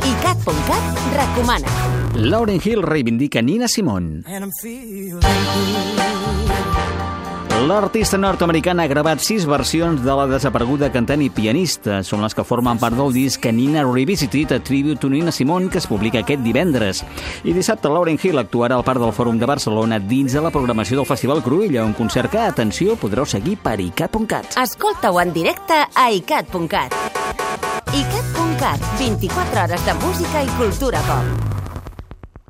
ICAT.cat recomana. Lauren Hill reivindica Nina Simone. and I'm feeling good. L'artista nord-americana ha gravat sis versions de la desapareguda cantant i pianista. Són les que formen part del disc Nina Revisited, a tribute to Nina Simone, que es publica aquest divendres. I dissabte Lauren Hill actuarà al Parc del Fòrum de Barcelona dins de la programació del Festival Cruïlla, un concert que, atenció, podreu seguir per icat.cat. Escolta-ho en directe a ICAT.cat. ICAT.cat, 24 hores de música i cultura pop.